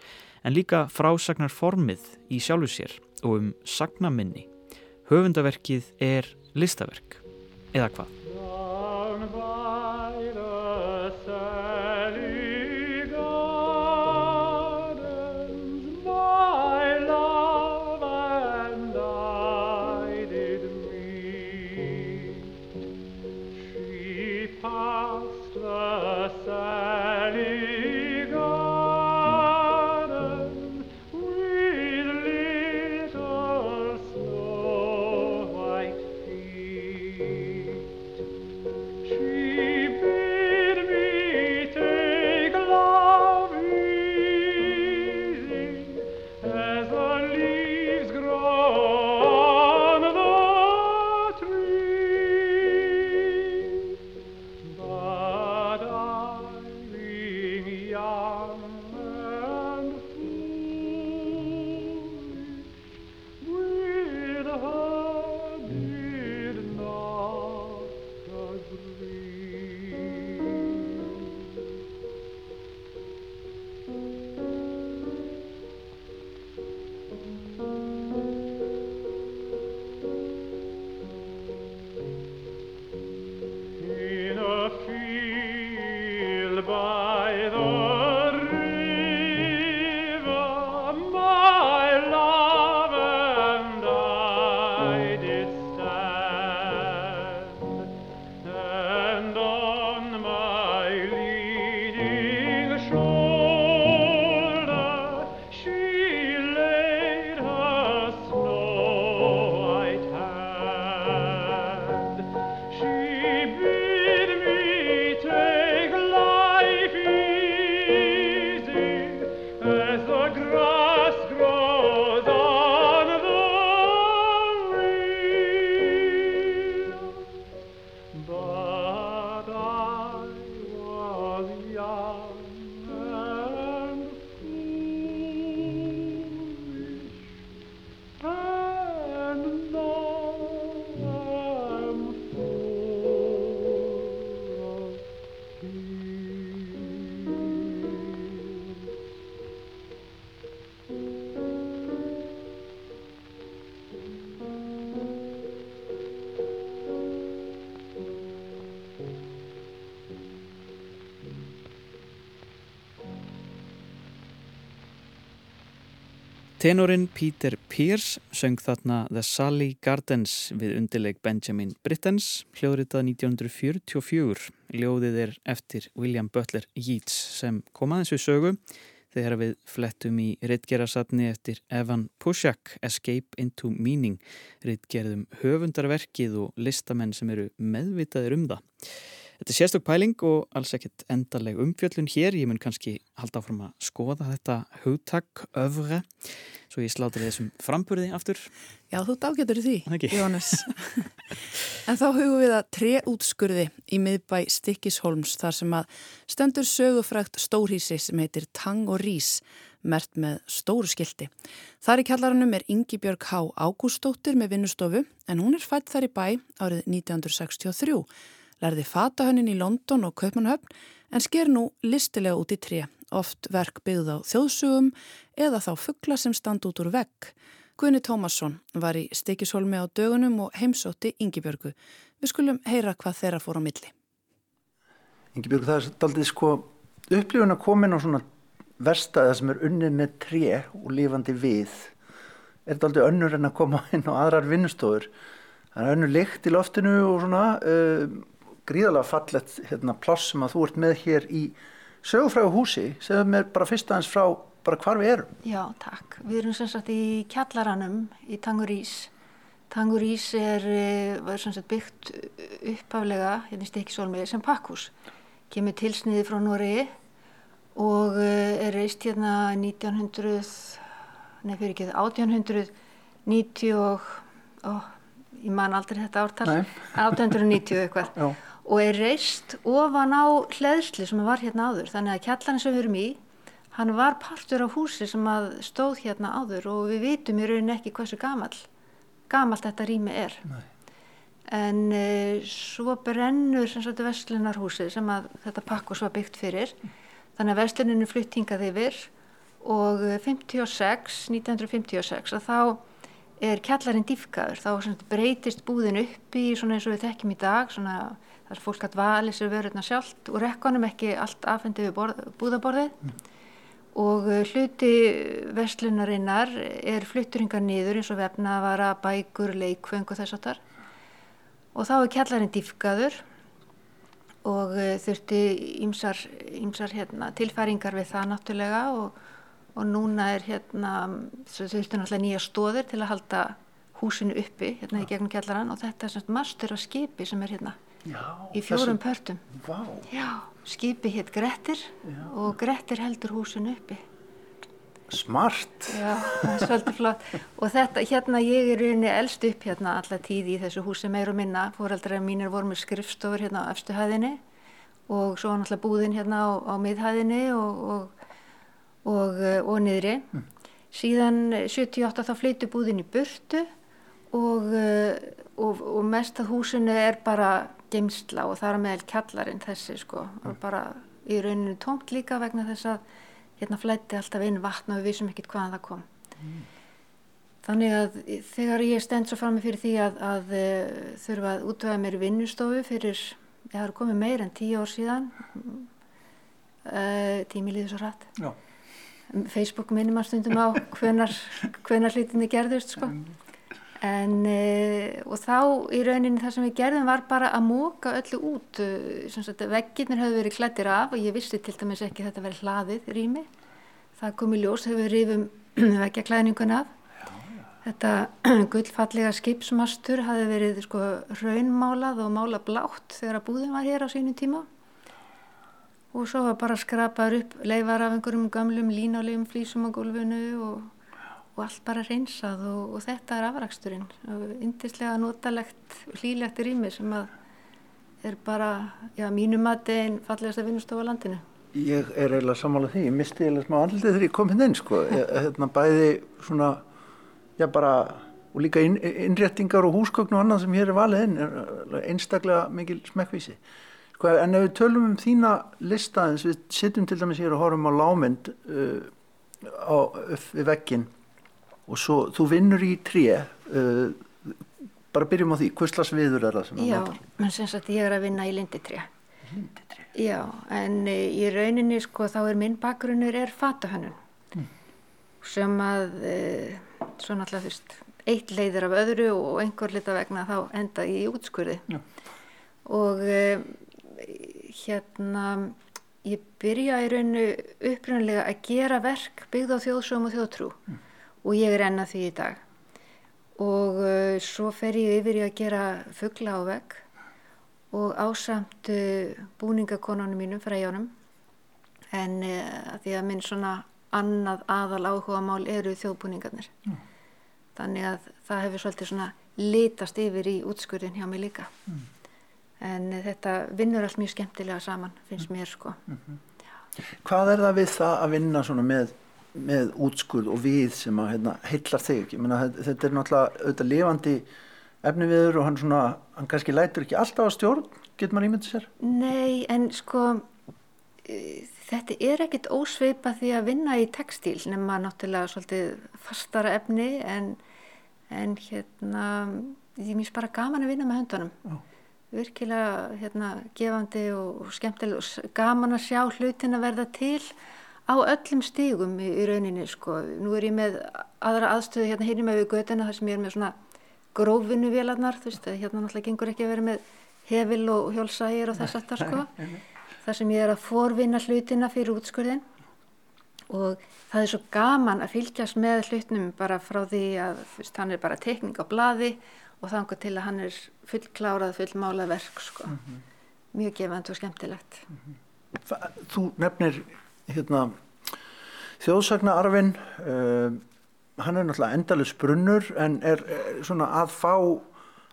en líka frásagnar formið í sjálfu sér og um sagnaminni. Höfundaverkið er listaverk eða hvað? Tenorin Peter Pearce söng þarna The Sally Gardens við undirleik Benjamin Brittens, hljóðritað 1944. Ljóðið er eftir William Butler Yeats sem kom aðeins við sögu þegar við flettum í rittgerasatni eftir Evan Pushak, Escape into Meaning, rittgerðum höfundarverkið og listamenn sem eru meðvitaðir um það. Þetta er sérstök pæling og alls ekkert endarleg umfjöllun hér. Ég mun kannski halda áfram að skoða þetta hugtak, öfre, svo ég slátur þessum framburði aftur. Já, þú dágetur því, Jónas. en þá hugum við að tre útskurði í miðbæ Stikkisholms þar sem að stendur sögufrækt stórhísi sem heitir Tang og Rís, mert með stóru skildi. Þar í kjallarannum er Ingi Björg Há Ágústóttir með vinnustofu en hún er fætt þar í bæ árið 1963 lærði fatahönnin í London og Kaupmannhöfn en sker nú listilega út í tré, oft verk byggð á þjóðsugum eða þá fuggla sem stand út úr vegg. Guðni Tómasson var í stikishólmi á dögunum og heimsótti Yngibjörgu. Við skulum heyra hvað þeirra fór á milli. Yngibjörgu, það er aldrei sko upplifun að komin á svona verstaða sem er unnið með tré og lifandi við. Er þetta aldrei önnur en að koma inn á aðrar vinnustofur? Það er önnur lykt í loftinu og svona... Uh, gríðalega fallet hérna, pláss sem að þú ert með hér í sögufrægu húsi sem er bara fyrst aðeins frá bara hvar við erum. Já, takk. Við erum sem sagt í kjallaranum í Tangurís. Tangurís er, eh, var sem sagt byggt uppaflega hérna í Stikisólmi sem pakkús. Kemur tilsniði frá Nóri og eh, er reist hérna 1900, nei fyrir ekki það, 1890 og, ó, ég man aldrei þetta ártal, 1890 eitthvað. Já og er reist ofan á hleðsli sem var hérna áður þannig að kjallarinn sem við erum í hann var partur af húsi sem stóð hérna áður og við vitum í rauninni ekki hversu gamal gamalt þetta rými er Nei. en e, svo brennur sem sagt vestlunarhúsi sem að þetta pakkos var byggt fyrir þannig að vestluninu flutt hingað yfir og 56, 1956 að þá er kjallarinn dýfkaður þá breytist búðin upp í svona eins og við þekkjum í dag svona þar fólk að vali sér vörurna sjálft og rekkonum ekki allt afhendið við búðaborðið mm. Og uh, hluti vestlunarinnar er flutturingar niður eins og vefnavara, bækur, leikfeng og þess að þar og þá er kjallarinn dýfkaður og uh, þurfti ímsar hérna, tilfæringar við það náttúrulega og, og núna er hérna, þurfti náttúrulega nýja stóðir til að halda húsinu uppi hérna í gegnum kjallarann. Og þetta er svona mastur af skipi sem er hérna Já, í fjórum þessu... pörtum. Vá. Já, skipi hétt Grettir Já. og Grettir heldur húsin uppi. Smart. Já, það er svolítið flott. Og þetta, hérna ég er rauninni eldst upp hérna alla tíði í þessu húsi meir og minna. Fóraldra mínir voru með skrifstofur hérna á efstuhæðinni og svo náttúrulega búðin hérna á, á miðhæðinni og, og, og, og niðri. Mm. síðan 78 þá flyttu búðin í burtu og mest að húsinu er bara geimsla og það er meðal kjallarinn þessi sko og bara í rauninu tómt líka vegna þess að hérna flætti alltaf inn vatn og við vissum ekkert hvaðan það kom mm. þannig að þegar ég stend svo fram með fyrir því að, að uh, þurfa að útvöða mér vinnustofu fyrir, ég har komið meir en tíu ár síðan uh, tími líður svo rætt Já. Facebook minnum að stundum á hvenar, hlutinni gerðust sko mm. En, e, og þá í rauninni það sem við gerðum var bara að móka öllu út, eh, vegginnir hefur verið klættir af og ég vissi til dæmis ekki þetta verið hlaðið rými, það kom í ljós hefur við rifum veggjaklæðningun af, já, já. þetta gullfallega skipsmastur hafi verið sko raunmálað og mála blátt þegar að búðin var hér á sínum tíma og svo var bara skrapað upp leifar af einhverjum gamlum línálegum flísum á gólfinu og og allt bara reynsað og, og þetta er afraksturinn og yndislega notalegt hlýlegt rými sem að er bara, já, mínum að einn fallegast að vinnustofa landinu. Ég er eiginlega sammálað því, ég misti eiginlega smá andlið þegar ég kom hinn inn, sko, hérna bæði svona, já bara, og líka inn, innréttingar og húsgögn og annað sem hér er valið inn, er einstaklega mikil smekkvísi. Sko, en ef við tölum um þína lista, eins við sittum til dæmis hér og horfum á lámynd uh, á, við vegginn, og svo þú vinnur í tré uh, bara byrjum á því hvers viður er það sem Já, menn sem sagt ég er að vinna í linditré Linditré? Já, en e, í rauninni sko þá er minn bakgrunnur er fatahönnun mm. sem að e, svo náttúrulega fyrst eitt leiðir af öðru og einhver lita vegna þá enda í útskurði Já. og e, hérna ég byrja í rauninu upprunlega að gera verk byggð á þjóðsum og þjóðtrú mm og ég er enna því í dag og uh, svo fer ég yfir í að gera fuggla á vegg og ásamt uh, búningakonunum mínum fræjónum en uh, því að minn svona annað aðal áhuga mál eru þjóðbúningarnir mm. þannig að það hefur svolítið svona litast yfir í útskurðin hjá mig líka mm. en uh, þetta vinnur allt mjög skemmtilega saman finnst mm. mér sko -hmm. Hvað er það við það að vinna svona með með útskurð og við sem að hérna, heillar þig Menna, þetta er náttúrulega auðvitað lifandi efni viður og hann svona hann kannski lætur ekki alltaf á stjórn getur maður ímyndið sér? Nei, en sko e, þetta er ekkit ósveipa því að vinna í textíl nema náttúrulega svolítið fastara efni en, en hérna ég mýst bara gaman að vinna með höndunum oh. virkilega hérna gefandi og skemmtileg og gaman að sjá hlutin að verða til á öllum stígum í, í rauninni sko. Nú er ég með aðra aðstöðu hérna hérna með við gödina þar sem ég er með svona grófinu vélarnar, þú veist, hérna náttúrulega gengur ekki að vera með hefil og hjálsægir og þess aftar sko. Þar sem ég er að forvinna hlutina fyrir útskurðin og það er svo gaman að fylgjast með hlutnum bara frá því að veist, hann er bara tekning á bladi og þangar til að hann er fullklárað, fullmálað verk sko. -hmm. Mjög gefand og skemmtilegt. Mm -hmm. Þú nefnir hérna þjóðsagnaarfin, uh, hann er náttúrulega endalus brunnur en er, er svona að fá,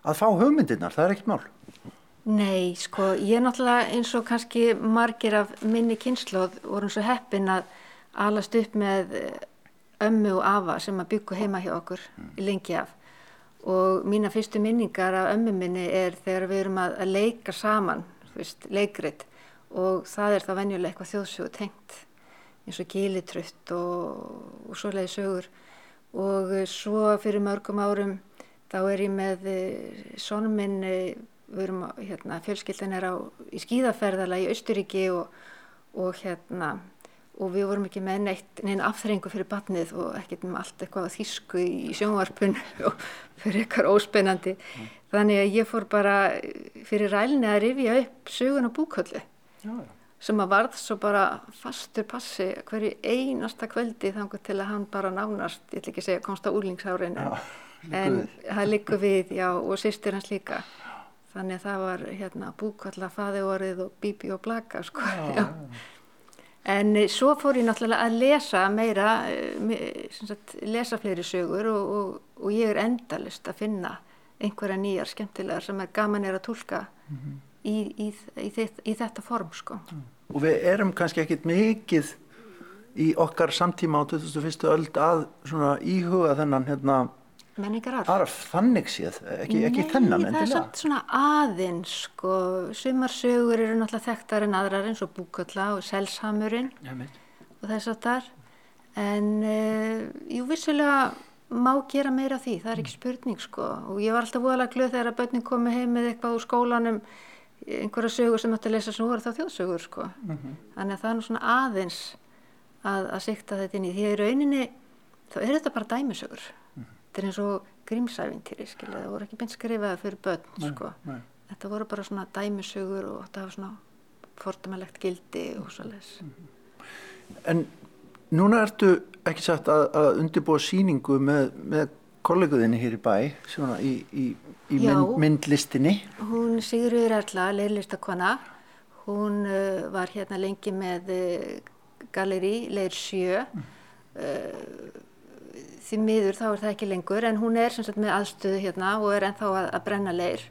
að fá hugmyndirnar, það er ekkert mál. Nei, sko, ég er náttúrulega eins og kannski margir af minni kynnslóð vorum svo heppin að alast upp með ömmu og afa sem að byggja heima hjá okkur mm. lengi af og mína fyrstu minningar af ömmu minni er þegar við erum að, að leika saman, veist, leikrit og það er þá venjulega eitthvað þjóðsögu tengt eins og gílitrutt og, og svoleiði sögur. Og svo fyrir mörgum árum þá er ég með eh, sonum minn, eh, hérna, fjölskyldan er á, í skíðaferðala í Austuríki og, og hérna og við vorum ekki með neitt neina afþrengu fyrir batnið og ekkert með allt eitthvað þýsku í sjónvarpun og fyrir eitthvað óspennandi. Mm. þannig að ég fór bara fyrir rælinni að rifja upp sögun og búköllu Já. sem að varð svo bara fastur passi hverju einasta kvöldi þangur til að hann bara nánast, ég ætl ekki að segja komst á úrlingsárin en, það likur við, já, og sýstir hans líka þannig að það var hérna búkalla, faðiorið og bíbi og blaka sko, já, já. En eh, svo fór ég náttúrulega að lesa meira, eh, sagt, lesa fleiri sögur og, og, og ég er endalist að finna einhverja nýjar skemmtilegar sem er gaman er að tólka mm -hmm. Í, í, í, þetta form sko. Mm. Og við erum kannski ekkit mikið í okkar samtíma á 2001. öld að íhuga þennan hérna menningararf. Arf, þannig séð, ekki, ekki þennan endilega. Nei, það er svona aðeins, sko, sumarsögur eru náttúrulega þekktar en aðrar eins og Búkalla og Selshamurinn og þess að þar, en uh, jú, vissulega má gera meira því, það er ekki spurning, sko, og ég var alltaf voðalega glöð þegar að börnin komi heim með eitthvað úr skólanum, einhverja sögur sem átti að lesa sem voru þá þjóðsögur, sko, mm -hmm. þannig að það er nú svona aðeins að, að sikta þetta inn í, því að í rauninni þá er þetta bara dæmisögur. Þetta er eins og grímsævintýri skilja, það voru ekki beint skrifaði fyrir börn nei, sko. nei. þetta voru bara svona dæmisögur og þetta var svona fordamælegt gildi og svo les En núna ertu ekki sagt að, að undirbúa síningu með, með kolleguðinni hér í bæ svona í, í, í mynd, myndlistinni. Hún Sigurður Erla, leirlistakona hún uh, var hérna lengi með uh, galeri Leir 7 mm. uh, því miður þá er það ekki lengur en hún er sagt, með aðstöðu hérna og er ennþá að, að brenna leir.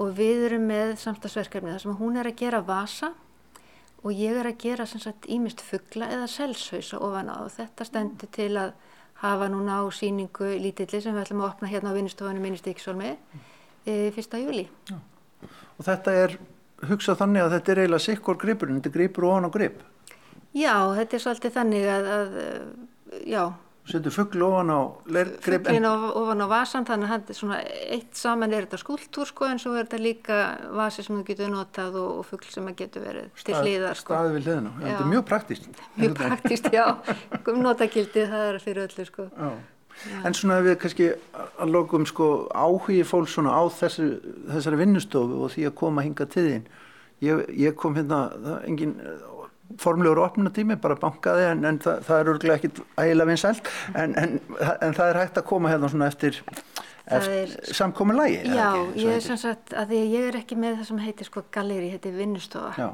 Og við erum með samstagsverkefni þar sem hún er að gera vasa og ég er að gera sagt, ímist fuggla eða selshausa ofan á. Og þetta stendur til að hafa núna á síningu lítilli sem við ætlum að opna hérna á vinnustofunum Ministíksólmi e, fyrsta júli. Já. Og þetta er hugsað þannig að þetta er eiginlega sikkur gripurinn, þetta gripur ofan á grip? Já, þetta er svolítið þannig að, að já setur fuggl ofan á leirgrip fugglin ofan á vasan þannig að svona, eitt saman er þetta skúltúr sko, en svo er þetta líka vasi sem þú getur notað og, og fuggl sem getur verið Stað, til hlýðar sko. staði við hliðinu, þetta er mjög praktíst mjög praktíst, já, notakildið það er fyrir öllu sko já. Já. en svona við kannski að lokum sko áhugi fólk svona á þessu, þessari vinnustofu og því að koma hinga til þín ég, ég kom hérna, það, engin formlegur opnunatími, bara bankaði en, en það, það er örglega ekkit ægilega vinsælt. En, en, en það er hægt að koma hérna svona eftir, eftir samkomin lægi. Já, ekki, ég er sem sagt að því ég er ekki með það sem heitir sko galeri, heitir vinnustofa. Já,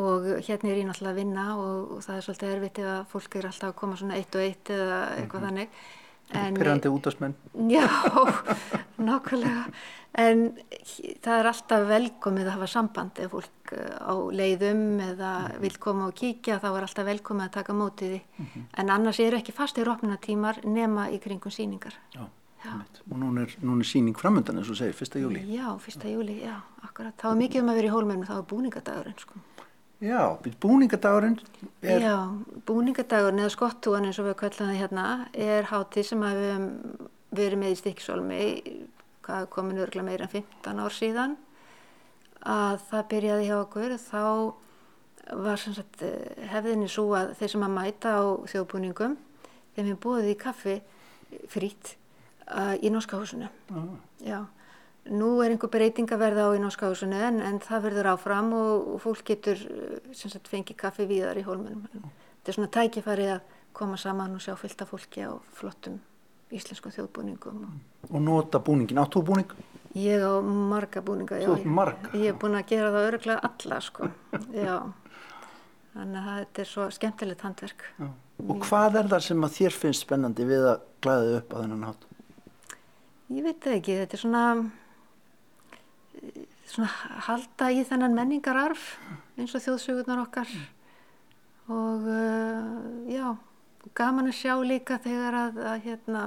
og hérna er ég náttúrulega að vinna og, og það er svolítið erfitt ef að fólk er alltaf að koma svona eitt og eitt eða eitthvað mm -hmm. þannig Pyrrandi útastmenn. Já, nákvæmlega. En það er alltaf velkomið að hafa samband ef fólk eh, á leiðum eða mm -hmm. vil koma og kíkja þá er alltaf velkomið að taka mótið því. Mm -hmm. En annars eru ekki fastir opnunatímar nema í kringum síningar. Já, já. og núna er, núna er síning framöndan eins og segir, fyrsta júli. Já, fyrsta júli, já, akkurat. Það var mikið um að vera í hólmennum, það var búningadagurinn sko. Já, búningadagurinn er... Já, búningadagurinn eða skottúan eins og við kvællaðum það hérna er hátíð sem við hefum verið með í Stikksólmi komin örgla meira en 15 ár síðan. Að það byrjaði hjá okkur þá var sagt eh, hefðinni svo að þeir sem að mæta á þjóðbúningum þeim hefur búið í kaffi frít uh, í Norska húsinu. Ah. Já Nú er einhver breyting að verða á í Norska húsinu en, en það verður áfram og, og fólk getur sagt, fengið kaffi víðar í hólmunum. þetta er svona tækifæri að koma saman og sjá fylgta fólki á flottum íslensku þjóðbúningum. Og nota búningin, áttu búning? Ég á marga búninga, já. Þú ert marga? Ég hef búin að gera það öruglega alla, sko, já. Þannig að þetta er svo skemmtilegt handverk. Já. Og hvað er það sem að þér finnst spennandi við að glæða upp á þennan hát? Ég veit það ekki, þetta er svona, svona halda í þennan menningararf eins og þjóðsögurnar okkar og uh, já, gaman að sjá líka þegar að, að hérna,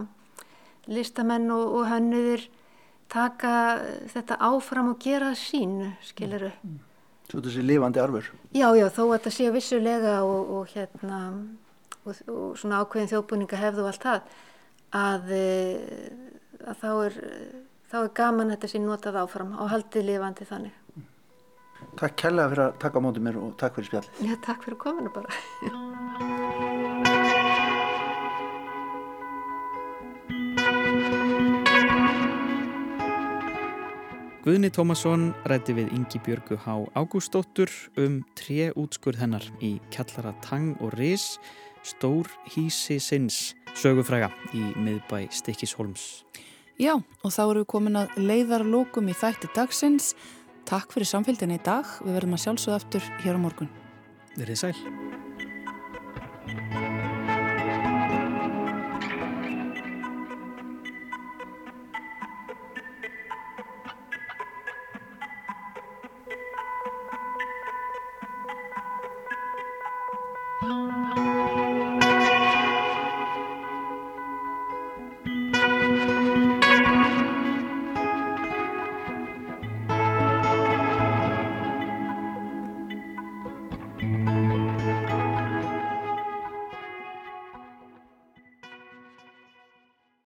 listamenn og, og hönnuðir taka þetta áfram og gera það sín, skiliru. Mm. Svo þessi lifandi arfur? Já, já, þó að þetta sé vissulega og, og hérna, og, og svona ákveðin þjóðbúninga hefðu allt það, að, eh, að þá, er, þá er gaman þetta sín notað áfram og haldið lifandi þannig. Takk kærlega fyrir að taka á mótið mér og takk fyrir spjallið. Já, takk fyrir kominu bara. Guðni Tómasson rætti við Ingi Björgu Há Ágústóttur um tre útskurð hennar í Kjallara Tang og Ris, Stór Hísi Sinns, sögufræga í miðbæ Stikkishólms. Já, og þá eru við komin að leiðarlókum í þætti dagsins. Takk fyrir samfélgina í dag. Við verðum að sjálfsögða aftur hér á morgun. Verðið sæl.